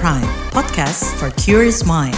Prime, podcast for curious mind.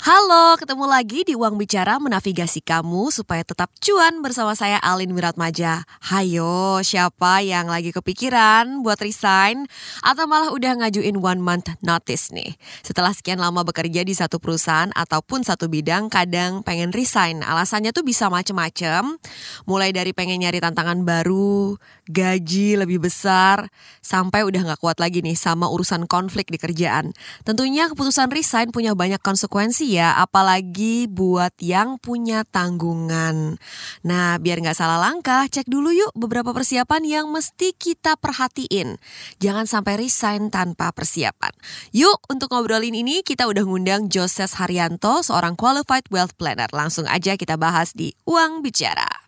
Halo, ketemu lagi di Uang Bicara menavigasi kamu supaya tetap cuan bersama saya Alin Wiratmaja. Hayo, siapa yang lagi kepikiran buat resign atau malah udah ngajuin one month notice nih? Setelah sekian lama bekerja di satu perusahaan ataupun satu bidang, kadang pengen resign. Alasannya tuh bisa macem-macem, mulai dari pengen nyari tantangan baru, gaji lebih besar, sampai udah gak kuat lagi nih sama urusan konflik di kerjaan. Tentunya keputusan resign punya banyak konsekuensi ya, apalagi buat yang punya tanggungan. Nah, biar nggak salah langkah, cek dulu yuk beberapa persiapan yang mesti kita perhatiin. Jangan sampai resign tanpa persiapan. Yuk, untuk ngobrolin ini kita udah ngundang Joses Haryanto, seorang qualified wealth planner. Langsung aja kita bahas di Uang Bicara.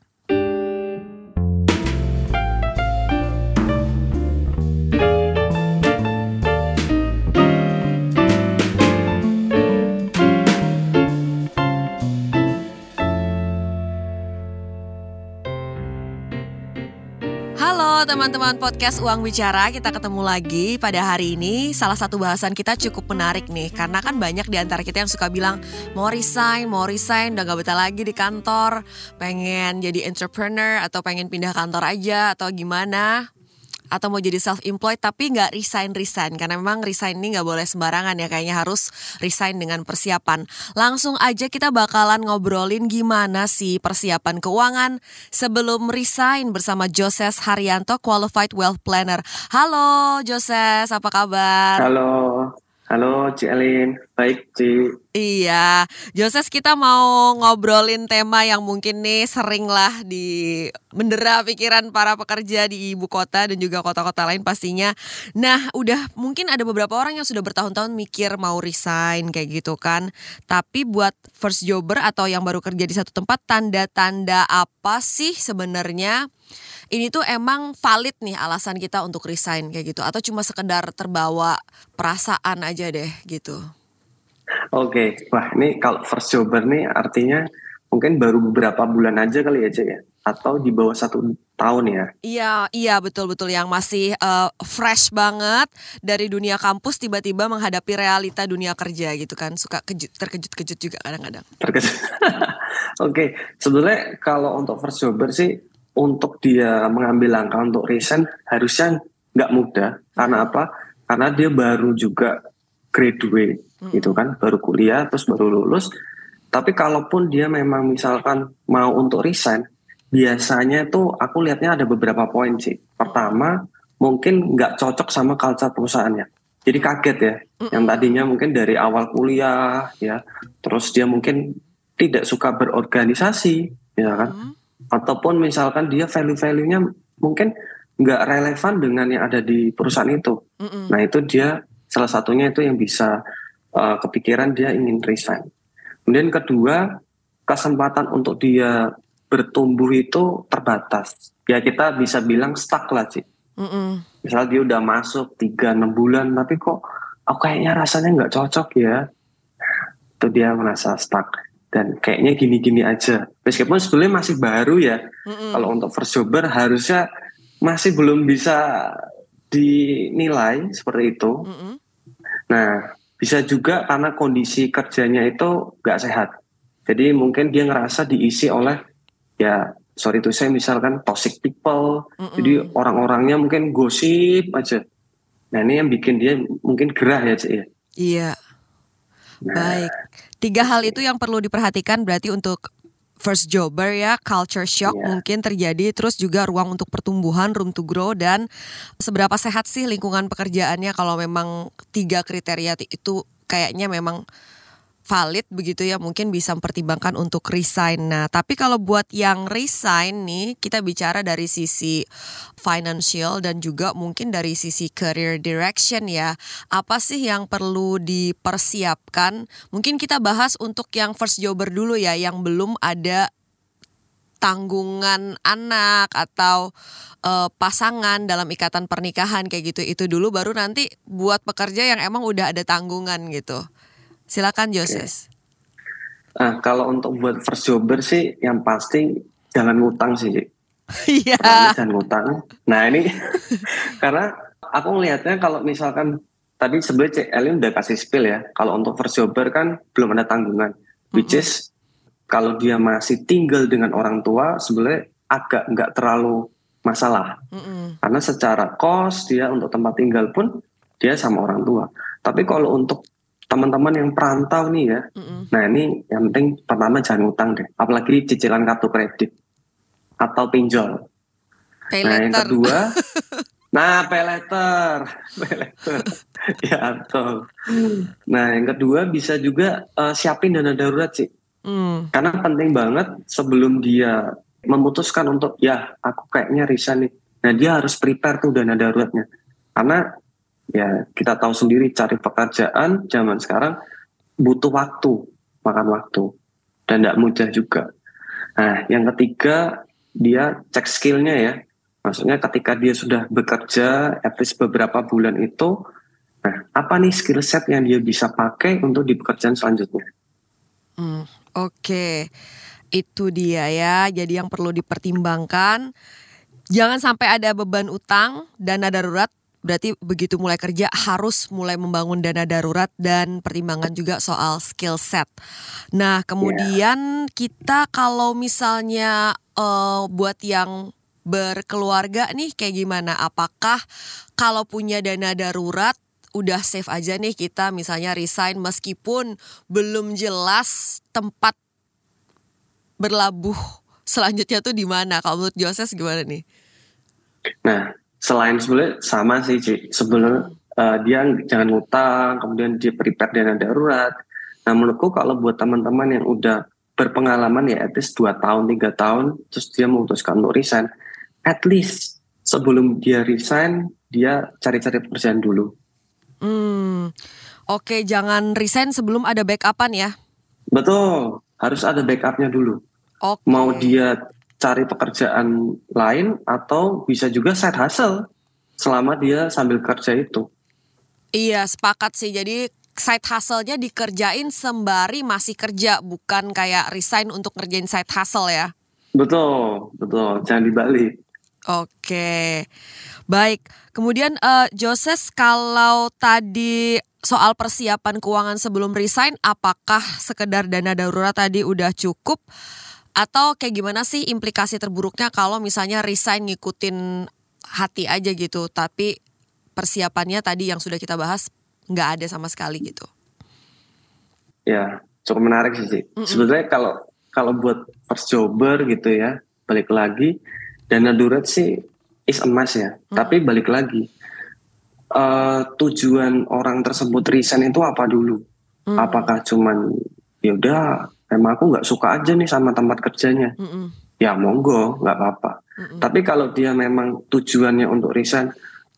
Teman-teman podcast Uang Bicara, kita ketemu lagi pada hari ini. Salah satu bahasan kita cukup menarik nih, karena kan banyak di antara kita yang suka bilang mau resign, mau resign, udah gak betah lagi di kantor, pengen jadi entrepreneur atau pengen pindah kantor aja atau gimana atau mau jadi self employed tapi nggak resign resign karena memang resign ini nggak boleh sembarangan ya kayaknya harus resign dengan persiapan. Langsung aja kita bakalan ngobrolin gimana sih persiapan keuangan sebelum resign bersama Joses Haryanto Qualified Wealth Planner. Halo Joses apa kabar? Halo Halo Ci Elin, baik Ci. Iya, Joses kita mau ngobrolin tema yang mungkin nih sering lah di mendera pikiran para pekerja di ibu kota dan juga kota-kota lain pastinya. Nah, udah mungkin ada beberapa orang yang sudah bertahun-tahun mikir mau resign kayak gitu kan. Tapi buat first jobber atau yang baru kerja di satu tempat, tanda-tanda apa sih sebenarnya? Ini tuh emang valid nih alasan kita untuk resign kayak gitu atau cuma sekedar terbawa perasaan aja deh gitu. Oke, okay. wah ini kalau first jobber nih artinya mungkin baru beberapa bulan aja kali ya ya atau di bawah satu tahun ya? Iya, iya betul betul yang masih uh, fresh banget dari dunia kampus tiba-tiba menghadapi realita dunia kerja gitu kan suka kejut, terkejut-kejut juga kadang-kadang. Terkejut. Oke, okay. sebenarnya kalau untuk first jobber sih untuk dia mengambil langkah untuk resign harusnya nggak mudah karena apa? Karena dia baru juga graduate hmm. gitu kan, baru kuliah terus baru lulus. Tapi kalaupun dia memang misalkan mau untuk resign, biasanya tuh aku lihatnya ada beberapa poin sih. Pertama, mungkin nggak cocok sama culture perusahaannya. Jadi kaget ya, yang tadinya mungkin dari awal kuliah ya, terus dia mungkin tidak suka berorganisasi, ya kan? Ataupun misalkan dia value-value-nya mungkin nggak relevan dengan yang ada di perusahaan itu. Mm -mm. Nah itu dia salah satunya itu yang bisa uh, kepikiran dia ingin resign. Kemudian kedua kesempatan untuk dia bertumbuh itu terbatas. Ya kita bisa bilang stuck lah sih. Mm -mm. Misal dia udah masuk tiga enam bulan tapi kok aku kayaknya rasanya nggak cocok ya. Itu dia merasa stuck dan kayaknya gini-gini aja. Meskipun sebenarnya masih baru ya. Mm-hmm. Kalau untuk first jobber harusnya masih belum bisa dinilai seperti itu. Mm-hmm. Nah, bisa juga karena kondisi kerjanya itu nggak sehat. Jadi mungkin dia ngerasa diisi oleh ya sorry itu saya misalkan toxic people. Mm-hmm. Jadi orang-orangnya mungkin gosip aja. Nah ini yang bikin dia mungkin gerah ya, Cik ya. Iya. Nah, Baik. Tiga hal itu yang perlu diperhatikan berarti untuk first jobber ya, culture shock yeah. mungkin terjadi, terus juga ruang untuk pertumbuhan, room to grow dan seberapa sehat sih lingkungan pekerjaannya kalau memang tiga kriteria itu kayaknya memang valid begitu ya mungkin bisa mempertimbangkan untuk resign. Nah, tapi kalau buat yang resign nih kita bicara dari sisi financial dan juga mungkin dari sisi career direction ya. Apa sih yang perlu dipersiapkan? Mungkin kita bahas untuk yang first jobber dulu ya yang belum ada tanggungan anak atau uh, pasangan dalam ikatan pernikahan kayak gitu itu dulu baru nanti buat pekerja yang emang udah ada tanggungan gitu. Silakan Joses. Okay. Nah, kalau untuk buat first jobber sih yang pasti jangan ngutang sih. Iya. jangan ngutang. Nah ini karena aku melihatnya kalau misalkan tadi sebenarnya Cek Elin udah kasih spill ya. Kalau untuk first jobber kan belum ada tanggungan. Which is kalau dia masih tinggal dengan orang tua sebenarnya agak nggak terlalu masalah. Mm-mm. Karena secara kos dia untuk tempat tinggal pun dia sama orang tua. Tapi kalau untuk teman-teman yang perantau nih ya, Mm-mm. nah ini yang penting pertama jangan utang deh. Apalagi cicilan kartu kredit atau pinjol. Pay Nah yang kedua, nah pay later. ya betul. Nah yang kedua bisa juga eh, siapin dana darurat sih. Hmm, Karena penting banget sebelum dia memutuskan untuk ya aku kayaknya resign nih. Nah dia harus prepare tuh dana daruratnya. Karena ya kita tahu sendiri cari pekerjaan zaman sekarang butuh waktu, makan waktu. Dan tidak mudah juga. Nah yang ketiga dia cek skillnya ya. Maksudnya ketika dia sudah bekerja at least beberapa bulan itu, nah apa nih skill set yang dia bisa pakai untuk di pekerjaan selanjutnya. hmm. Oke, itu dia ya. Jadi yang perlu dipertimbangkan, jangan sampai ada beban utang, dana darurat. Berarti begitu mulai kerja harus mulai membangun dana darurat dan pertimbangan juga soal skill set. Nah kemudian kita kalau misalnya eh, buat yang berkeluarga nih kayak gimana? Apakah kalau punya dana darurat udah safe aja nih kita misalnya resign meskipun belum jelas tempat berlabuh selanjutnya tuh di mana? Kalau menurut Joses gimana nih? Nah, selain sebenarnya sama sih, Ci. Sebelum eh, dia jangan ngutang, kemudian dia prepare dana darurat. Nah, menurutku kalau buat teman-teman yang udah berpengalaman ya at least 2 tahun, tiga tahun, terus dia memutuskan untuk resign, at least sebelum dia resign, dia cari-cari pekerjaan dulu. Hmm, oke jangan resign sebelum ada backupan ya. Betul, harus ada backupnya dulu. Oke. Mau dia cari pekerjaan lain atau bisa juga side hustle selama dia sambil kerja itu. Iya sepakat sih. Jadi side hustle-nya dikerjain sembari masih kerja, bukan kayak resign untuk ngerjain side hustle ya. Betul, betul. Jangan dibalik. Oke, baik. Kemudian eh, Joses, kalau tadi soal persiapan keuangan sebelum resign, apakah sekedar dana darurat tadi udah cukup? Atau kayak gimana sih implikasi terburuknya kalau misalnya resign ngikutin hati aja gitu, tapi persiapannya tadi yang sudah kita bahas nggak ada sama sekali gitu. Ya, cukup menarik sih. Ci. Mm-mm. Sebenarnya kalau kalau buat first jobber gitu ya, balik lagi dana darurat sih is must ya. Tapi balik lagi eh, tujuan orang tersebut resign itu apa dulu? Mm. Apakah cuman ya udah emang aku nggak suka aja nih sama tempat kerjanya? Mm-mm, Ya monggo, nggak apa-apa. mm-mm. Tapi kalau dia memang tujuannya untuk resign,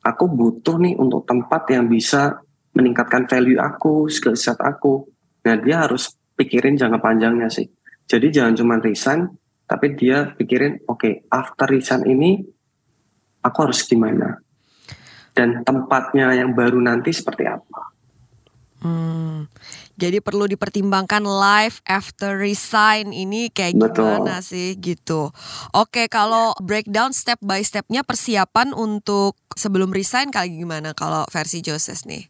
aku butuh nih untuk tempat yang bisa meningkatkan value aku, skill set aku. Nah dia harus pikirin jangka panjangnya sih. Jadi jangan cuma resign, tapi dia pikirin, oke after resign ini aku harus gimana? Dan tempatnya yang baru nanti seperti apa? Hmm, jadi perlu dipertimbangkan life after resign ini kayak Betul. gimana sih gitu. Oke, kalau breakdown step by stepnya persiapan untuk sebelum resign kayak gimana kalau versi Joses nih?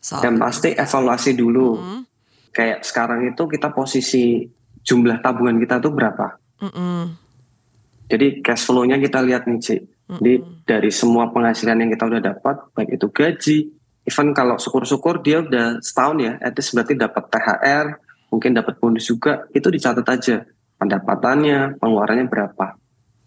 Soal Yang pasti evaluasi dulu. Hmm, Kayak sekarang itu kita posisi jumlah tabungan kita tuh berapa? mm-mm, Jadi cash flow-nya kita lihat nih, Ci. Jadi dari semua penghasilan yang kita udah dapat, baik itu gaji, even kalau syukur-syukur dia udah setahun ya, at least berarti dapat THR, mungkin dapat bonus juga, itu dicatat aja pendapatannya, pengeluarannya berapa.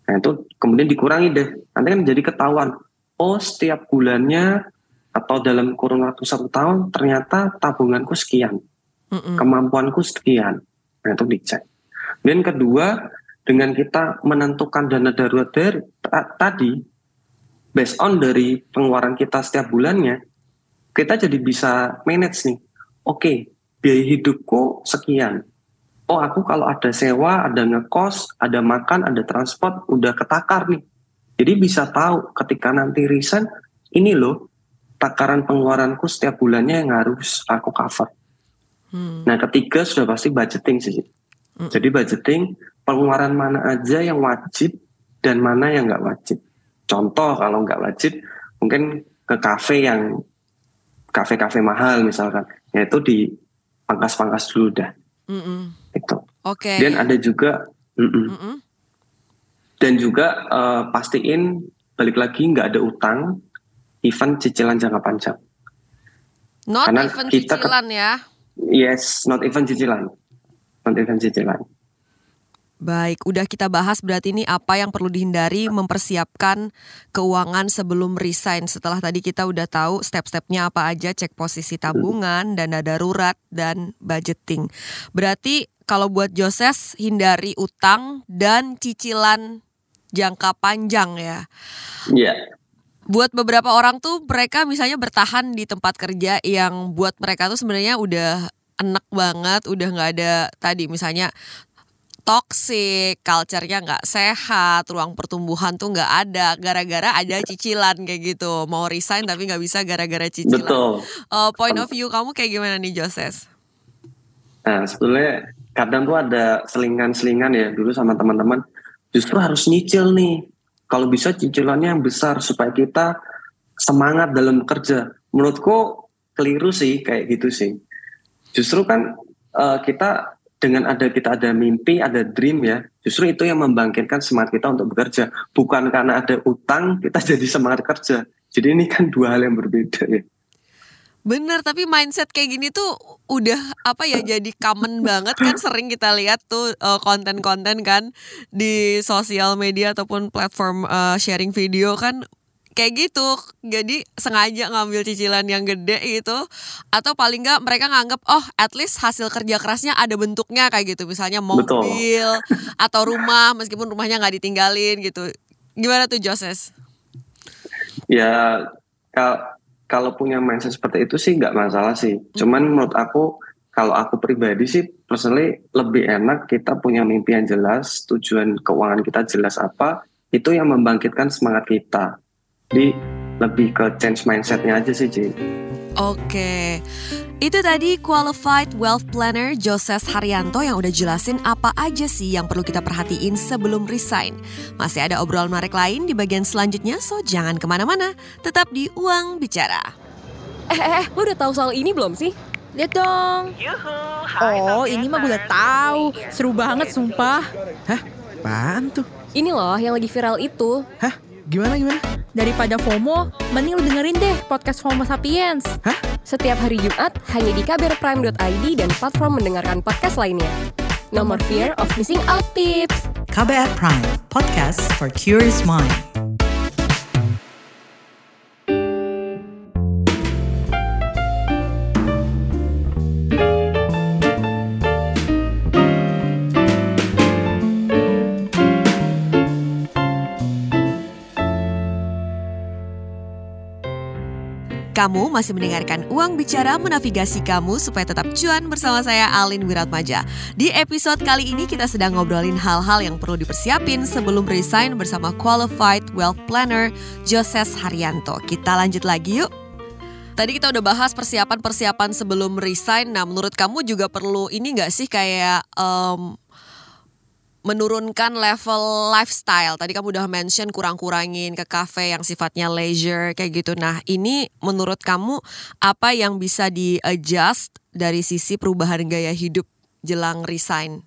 Nah itu kemudian dikurangi deh, nanti kan jadi ketahuan, oh setiap bulannya atau dalam kurun waktu satu tahun ternyata tabunganku sekian, mm-mm. kemampuanku sekian. Nah itu dicek. Dan kedua, dengan kita menentukan dana darurat dari ta- tadi, based on dari pengeluaran kita setiap bulannya, kita jadi bisa manage nih. Oke, biaya hidupku sekian. Oh aku kalau ada sewa, ada ngekos, ada makan, ada transport, udah ketakar nih. Jadi bisa tahu ketika nanti resign, ini loh takaran pengeluaranku setiap bulannya yang harus aku cover. Hmm, Nah ketiga sudah pasti budgeting sih. Mm-mm. Jadi budgeting pengeluaran mana aja yang wajib dan mana yang nggak wajib. Contoh kalau nggak wajib mungkin ke kafe yang kafe-kafe mahal misalkan, ya itu di pangkas-pangkas dulu dah. Mm-mm. Itu. Oke. Dan ada juga, mm-mm. Mm-mm. dan juga eh, pastiin balik lagi nggak ada utang, event cicilan jangka panjang. Not Karena even kita cicilan ya. Yes, not even cicilan, not even cicilan. Baik, udah kita bahas berarti ini apa yang perlu dihindari mempersiapkan keuangan sebelum resign. Setelah tadi kita udah tahu step-stepnya apa aja, cek posisi tabungan, dana darurat, dan budgeting. Berarti kalau buat Joses hindari utang dan cicilan jangka panjang ya. Iya, Buat beberapa orang tuh mereka misalnya bertahan di tempat kerja yang buat mereka tuh sebenarnya udah enak banget, udah nggak ada tadi misalnya toxic, culture-nya nggak sehat, ruang pertumbuhan tuh nggak ada, gara-gara ada cicilan kayak gitu. Mau resign tapi nggak bisa gara-gara cicilan. betul. Eh, point of view kamu kayak gimana nih Joses? Nah, sebetulnya kadang tuh ada selingan-selingan ya dulu sama teman-teman. Justru harus nyicil nih. Kalau bisa cicilannya yang besar supaya kita semangat dalam bekerja. Menurutku keliru sih kayak gitu sih. Justru kan eh, kita dengan ada kita ada mimpi, ada dream ya. Justru itu yang membangkitkan semangat kita untuk bekerja. Bukan karena ada utang kita jadi semangat kerja. Jadi ini kan dua hal yang berbeda ya. Bener, tapi mindset kayak gini tuh udah apa ya jadi common banget kan sering kita lihat tuh eh, konten-konten kan di sosial media ataupun platform eh, sharing video kan kayak gitu. Jadi sengaja ngambil cicilan yang gede gitu atau paling nggak mereka nganggap oh at least hasil kerja kerasnya ada bentuknya kayak gitu. Misalnya Betul. mobil atau rumah meskipun rumahnya nggak ditinggalin gitu. Gimana tuh Joses? Ya kal- kalau punya mindset seperti itu sih nggak masalah sih. Cuman menurut aku kalau aku pribadi sih personally lebih enak kita punya mimpi yang jelas, tujuan keuangan kita jelas apa, itu yang membangkitkan semangat kita. Jadi lebih ke change mindsetnya aja sih, Ci. Oke, itu tadi Qualified Wealth Planner Joses Haryanto yang udah jelasin apa aja sih yang perlu kita perhatiin sebelum resign. Masih ada obrolan menarik lain di bagian selanjutnya, so jangan ke mana-mana. Tetap di Uang Bicara. Eh, eh, eh, lu udah tahu soal ini belum sih? Lihat dong. Oh, ini mah gue udah tahu. Seru banget, sumpah. Hah? Apaan tuh? Ini loh yang lagi viral itu. Hah? Gimana gimana? Daripada FOMO, mending lu dengerin deh podcast FOMO Sapiens. Hah? Setiap hari Jumat hanya di kbrprime.id dan platform mendengarkan podcast lainnya. No more fear of missing out tips. KBR Prime, podcast for curious mind. Kamu masih mendengarkan Uang Bicara menavigasi kamu supaya tetap cuan bersama saya Alin Wiratmaja. Di episode kali ini kita sedang ngobrolin hal-hal yang perlu dipersiapin sebelum resign bersama Qualified Wealth Planner Joses Haryanto. Kita lanjut lagi yuk. Tadi kita udah bahas persiapan-persiapan sebelum resign. Nah, menurut kamu juga perlu ini nggak sih kayak em, menurunkan level lifestyle. Tadi kamu udah mention kurang-kurangin ke cafe yang sifatnya leisure kayak gitu. Nah, ini menurut kamu apa yang bisa di-adjust dari sisi perubahan gaya hidup jelang resign?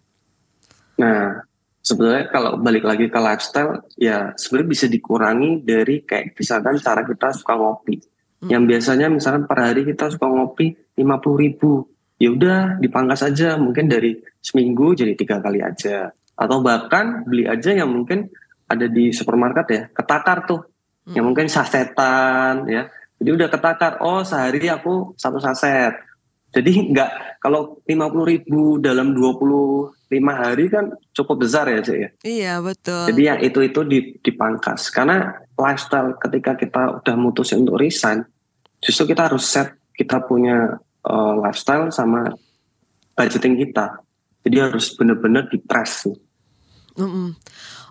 Nah, sebetulnya kalau balik lagi ke lifestyle, ya sebenarnya bisa dikurangi dari kayak misalkan cara kita suka ngopi. Yang biasanya misalkan per hari kita suka ngopi 50 ribu. Ya udah dipangkas aja mungkin dari seminggu jadi tiga kali aja. Atau bahkan beli aja yang mungkin ada di supermarket ya, ketakar tuh. Yang mungkin sasetan ya. Jadi udah ketakar, oh sehari aku satu saset. Jadi nggak kalau 50 ribu dalam 25 hari kan cukup besar ya Cik ya. Iya, betul. Jadi yang itu-itu di- dipangkas. Karena lifestyle ketika kita udah mutusin untuk resign, justru kita harus set kita punya uh, lifestyle sama budgeting kita. Jadi harus benar-benar di press nih. Mm-mm.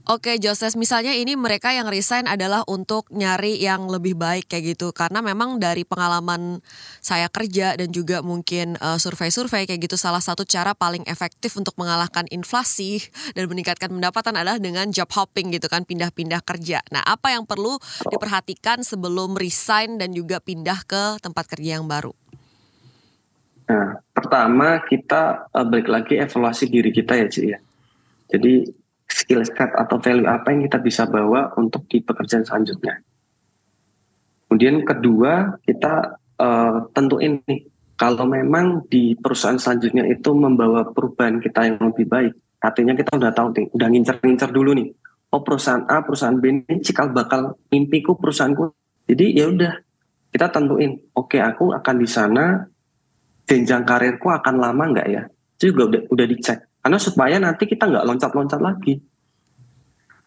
Oke, Joses, misalnya ini mereka yang resign adalah untuk nyari yang lebih baik kayak gitu. Karena memang dari pengalaman saya kerja dan juga mungkin uh, survei-survei kayak gitu, salah satu cara paling efektif untuk mengalahkan inflasi dan meningkatkan pendapatan adalah dengan job hopping gitu kan, pindah-pindah kerja. Nah, apa yang perlu diperhatikan sebelum resign dan juga pindah ke tempat kerja yang baru? Nah, pertama kita uh, balik lagi evaluasi diri kita ya, Ci ya. Jadi skill set atau value apa yang kita bisa bawa untuk di pekerjaan selanjutnya. Kemudian kedua kita uh, tentuin nih kalau memang di perusahaan selanjutnya itu membawa perubahan kita yang lebih baik, artinya kita udah tahu nih, udah ngincer-ngincer dulu nih. Oh perusahaan A, perusahaan B ini cikal bakal mimpiku perusahaanku. Jadi ya udah kita tentuin, oke okay, aku akan di sana, jenjang karirku akan lama nggak ya? Itu juga udah, udah dicek karena supaya nanti kita nggak loncat-loncat lagi.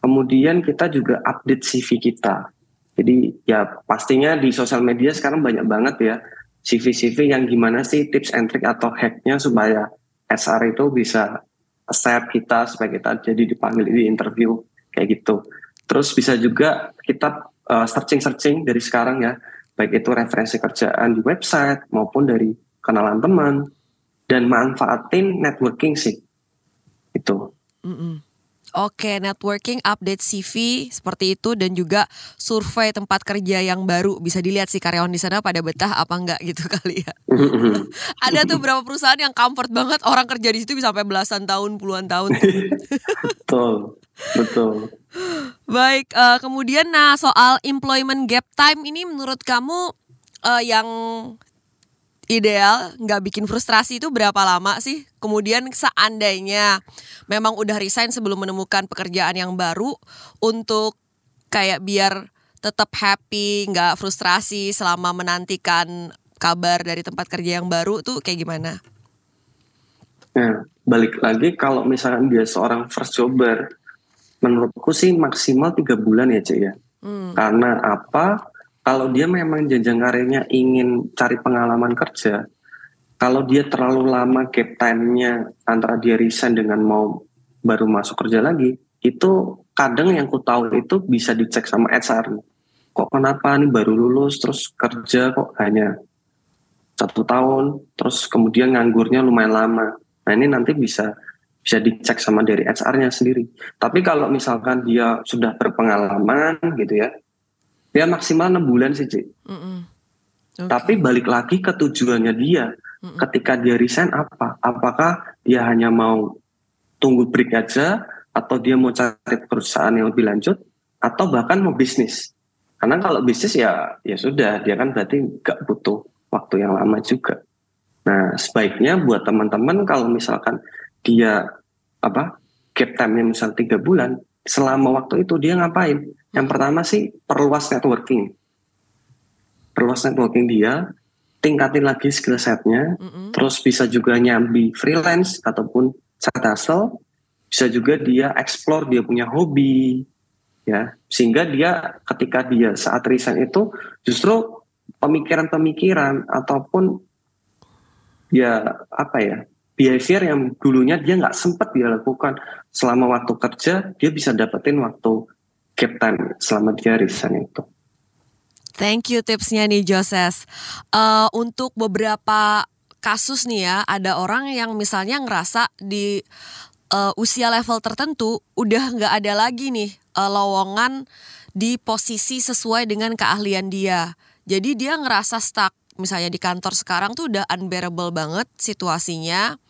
Kemudian kita juga update CV kita. Jadi ya pastinya di sosial media sekarang banyak banget ya CV-CV yang gimana sih tips and trick atau hacknya supaya SR itu bisa share kita supaya kita jadi dipanggil di interview kayak gitu. Terus bisa juga kita uh, searching-searching dari sekarang ya, baik itu referensi kerjaan di website maupun dari kenalan teman dan manfaatin networking sih itu. Mm -mm. Oke, networking, update CV seperti itu dan juga survei tempat kerja yang baru bisa dilihat sih karyawan di sana pada betah apa enggak gitu kali ya. Ada tuh beberapa perusahaan yang comfort banget orang kerja di situ bisa sampai belasan tahun, puluhan tahun. betul, betul. Baik, uh, kemudian nah soal employment gap time ini menurut kamu uh, yang ideal nggak bikin frustrasi itu berapa lama sih? Kemudian seandainya memang udah resign sebelum menemukan pekerjaan yang baru untuk kayak biar tetap happy, nggak frustrasi selama menantikan kabar dari tempat kerja yang baru tuh kayak gimana? Nah, balik lagi kalau misalkan dia seorang first jobber, menurutku sih maksimal tiga bulan ya cek ya. Hmm. Karena apa? Kalau dia memang jenjang karirnya ingin cari pengalaman kerja, kalau dia terlalu lama gap time-nya antara dia resign dengan mau baru masuk kerja lagi, itu kadang yang ku tahu itu bisa dicek sama HR. Kok kenapa nih baru lulus terus kerja kok hanya satu tahun, terus kemudian nganggurnya lumayan lama. Nah ini nanti bisa bisa dicek sama dari HR-nya sendiri. Tapi kalau misalkan dia sudah berpengalaman gitu ya, dia maksimal enam bulan sih cik. Mm -mm. Okay. tapi balik lagi ke tujuannya dia. Mm -mm. ketika dia resign apa? Apakah dia hanya mau tunggu break aja? Atau dia mau cari perusahaan yang lebih lanjut? Atau bahkan mau bisnis? Karena kalau bisnis ya ya sudah. Dia kan berarti nggak butuh waktu yang lama juga. Nah sebaiknya buat teman-teman kalau misalkan dia apa gap time-nya misal tiga bulan selama waktu itu dia ngapain yang pertama sih perluas networking. Perluas networking dia, tingkatin lagi skill setnya, mm -hmm. terus bisa juga nyambi freelance ataupun side hustle, bisa juga dia explore dia punya hobi, ya sehingga dia ketika dia saat resign itu justru pemikiran-pemikiran ataupun ya apa ya behavior yang dulunya dia nggak sempat dia lakukan selama waktu kerja dia bisa dapetin waktu gap time selama dia resign itu. Thank you tipsnya nih Joses. Uh, untuk beberapa kasus nih ya, ada orang yang misalnya ngerasa di uh, usia level tertentu udah nggak ada lagi nih uh, lowongan di posisi sesuai dengan keahlian dia. Jadi dia ngerasa stuck. Misalnya di kantor sekarang tuh udah unbearable banget situasinya.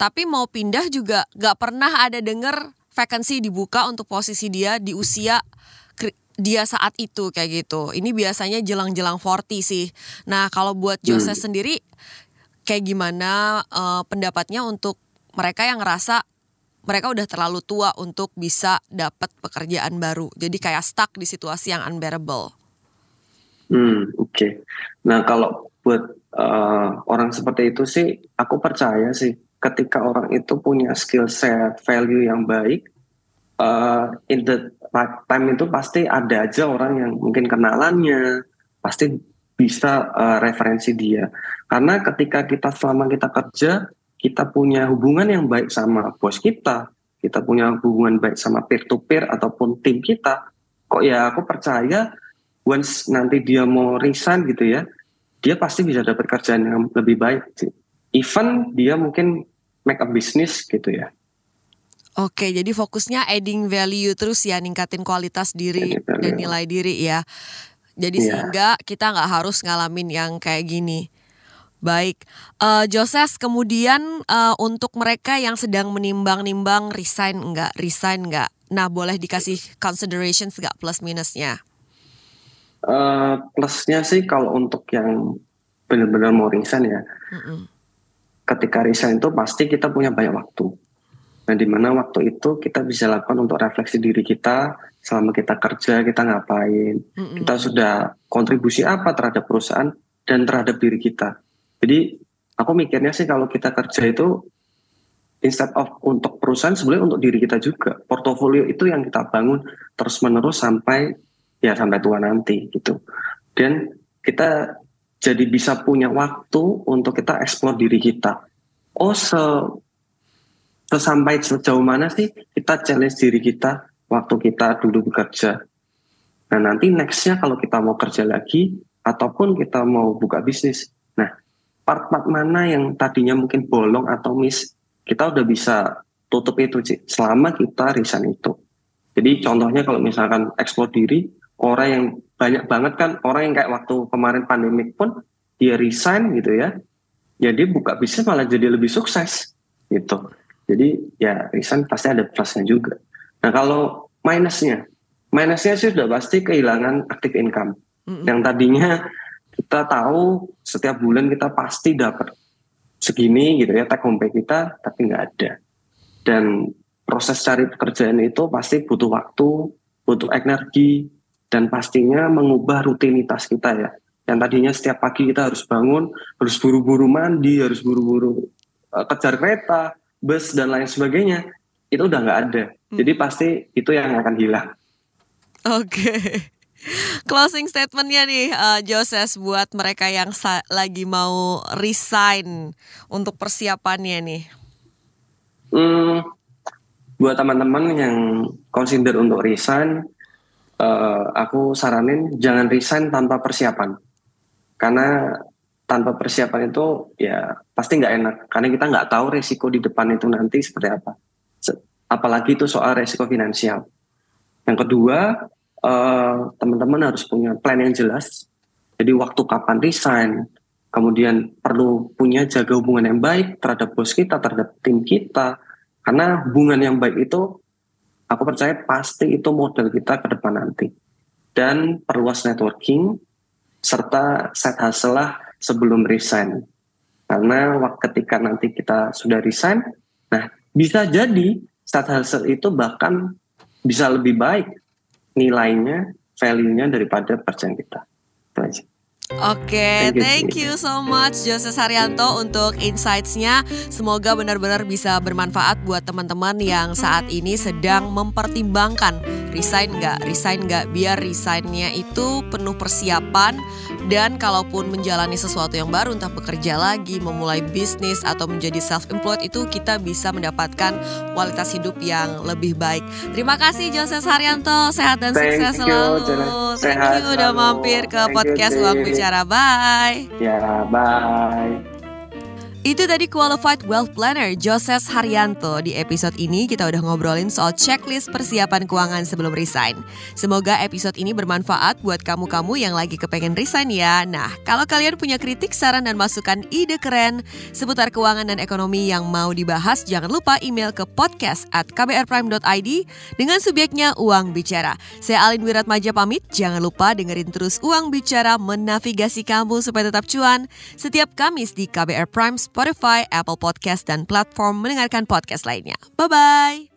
Tapi mau pindah juga nggak pernah ada denger vacancy dibuka untuk posisi dia di usia dia saat itu kayak gitu. Ini biasanya jelang-jelang 40 sih. Nah, kalau buat Jose hmm. sendiri kayak gimana uh, pendapatnya untuk mereka yang ngerasa mereka udah terlalu tua untuk bisa dapat pekerjaan baru. Jadi kayak stuck di situasi yang unbearable. Hmm, oke. Okay. Nah, kalau buat uh, orang seperti itu sih aku percaya sih ketika orang itu punya skill set, value yang baik, uh, in the time itu pasti ada aja orang yang mungkin kenalannya, pasti bisa uh, referensi dia. Karena ketika kita selama kita kerja, kita punya hubungan yang baik sama bos kita, kita punya hubungan baik sama peer to peer ataupun tim kita, kok ya aku percaya once nanti dia mau resign gitu ya, dia pasti bisa dapat kerjaan yang lebih baik sih. Even dia mungkin make a business gitu ya. Oke, jadi fokusnya adding value terus ya, ningkatin kualitas diri dan nilai diri ya. Jadi Iya. sehingga kita nggak harus ngalamin yang kayak gini. Baik, Eh Joses kemudian eh, untuk mereka yang sedang menimbang-nimbang resign nggak, resign nggak. Nah boleh dikasih considerations nggak plus minusnya? Eh, plusnya sih kalau untuk yang benar-benar mau resign ya, Mm-mm. Ketika resign itu pasti kita punya banyak waktu. Nah, di mana waktu itu kita bisa lakukan untuk refleksi diri kita selama kita kerja, kita ngapain, Mm-mm. kita sudah kontribusi apa terhadap perusahaan dan terhadap diri kita. Jadi aku mikirnya sih kalau kita kerja itu instead of untuk perusahaan sebenarnya untuk diri kita juga. Portofolio itu yang kita bangun terus menerus sampai ya sampai tua nanti gitu. Dan kita jadi bisa punya waktu untuk kita eksplor diri kita. Oh se sesampai sejauh mana sih kita challenge diri kita waktu kita dulu bekerja. Nah nanti nextnya kalau kita mau kerja lagi ataupun kita mau buka bisnis. Nah part-part mana yang tadinya mungkin bolong atau miss kita udah bisa tutup itu Ci, selama kita resign itu. Jadi contohnya kalau misalkan ekspor diri orang yang banyak banget kan orang yang kayak waktu kemarin pandemik pun dia resign gitu ya. Ya dia buka bisnis malah jadi lebih sukses gitu. Jadi ya resign pasti ada plusnya juga. Nah kalau minusnya, minusnya sih sudah pasti kehilangan active income. Mm-mm. Yang tadinya kita tahu setiap bulan kita pasti dapat segini gitu ya take home pay kita, tapi nggak ada. Dan proses cari pekerjaan itu pasti butuh waktu, butuh energi, dan pastinya mengubah rutinitas kita ya. Yang tadinya setiap pagi kita harus bangun, harus buru-buru mandi, harus buru-buru eh, kejar kereta, bus dan lain sebagainya, itu udah nggak ada. Jadi pasti itu yang akan hilang. Oke. Closing statementnya nih eh, Joses buat mereka yang lagi mau resign untuk persiapannya nih. Hmm, buat teman-teman yang consider untuk resign, eh, aku saranin jangan resign tanpa persiapan. Karena tanpa persiapan itu ya pasti nggak enak. Karena kita nggak tahu resiko di depan itu nanti seperti apa. Apalagi itu soal resiko finansial. Yang kedua, eh, teman-teman harus punya plan yang jelas. Jadi waktu kapan resign, kemudian perlu punya jaga hubungan yang baik terhadap bos kita, terhadap tim kita. Karena hubungan yang baik itu, aku percaya pasti itu modal kita ke depan nanti. Dan perluas networking, serta set hustle lah sebelum resign. Karena ketika nanti kita sudah resign, nah bisa jadi set hustle itu bahkan bisa lebih baik nilainya, value-nya daripada pekerjaan kita. Itu aja. Oke, Thank you, thank you so much Joses Haryanto untuk insights-nya. Semoga benar-benar bisa bermanfaat buat teman-teman yang saat ini sedang mempertimbangkan resign nggak, resign nggak, biar resignnya itu penuh persiapan dan kalaupun menjalani sesuatu yang baru, entah bekerja lagi, memulai bisnis atau menjadi self-employed itu kita bisa mendapatkan kualitas hidup yang lebih baik. Terima kasih Joses Haryanto, sehat dan Thank sukses you, selalu. Thank Sehat you udah mampir ke Thank podcast. Uang Bicara. Bye. Ya, bye. Itu tadi Qualified Wealth Planner Joses Haryanto. Di episode ini kita udah ngobrolin soal checklist persiapan keuangan sebelum resign. Semoga episode ini bermanfaat buat kamu-kamu yang lagi kepengen resign ya. Nah, kalau kalian punya kritik, saran, dan masukan ide keren seputar keuangan dan ekonomi yang mau dibahas, jangan lupa email ke podcast at kbrprime.id dengan subjeknya Uang Bicara. Saya Alin Wiratmaja pamit, jangan lupa dengerin terus Uang Bicara menavigasi kamu supaya tetap cuan setiap Kamis di KBR Prime, Spotify, Apple Podcast, dan platform mendengarkan podcast lainnya. Bye-bye!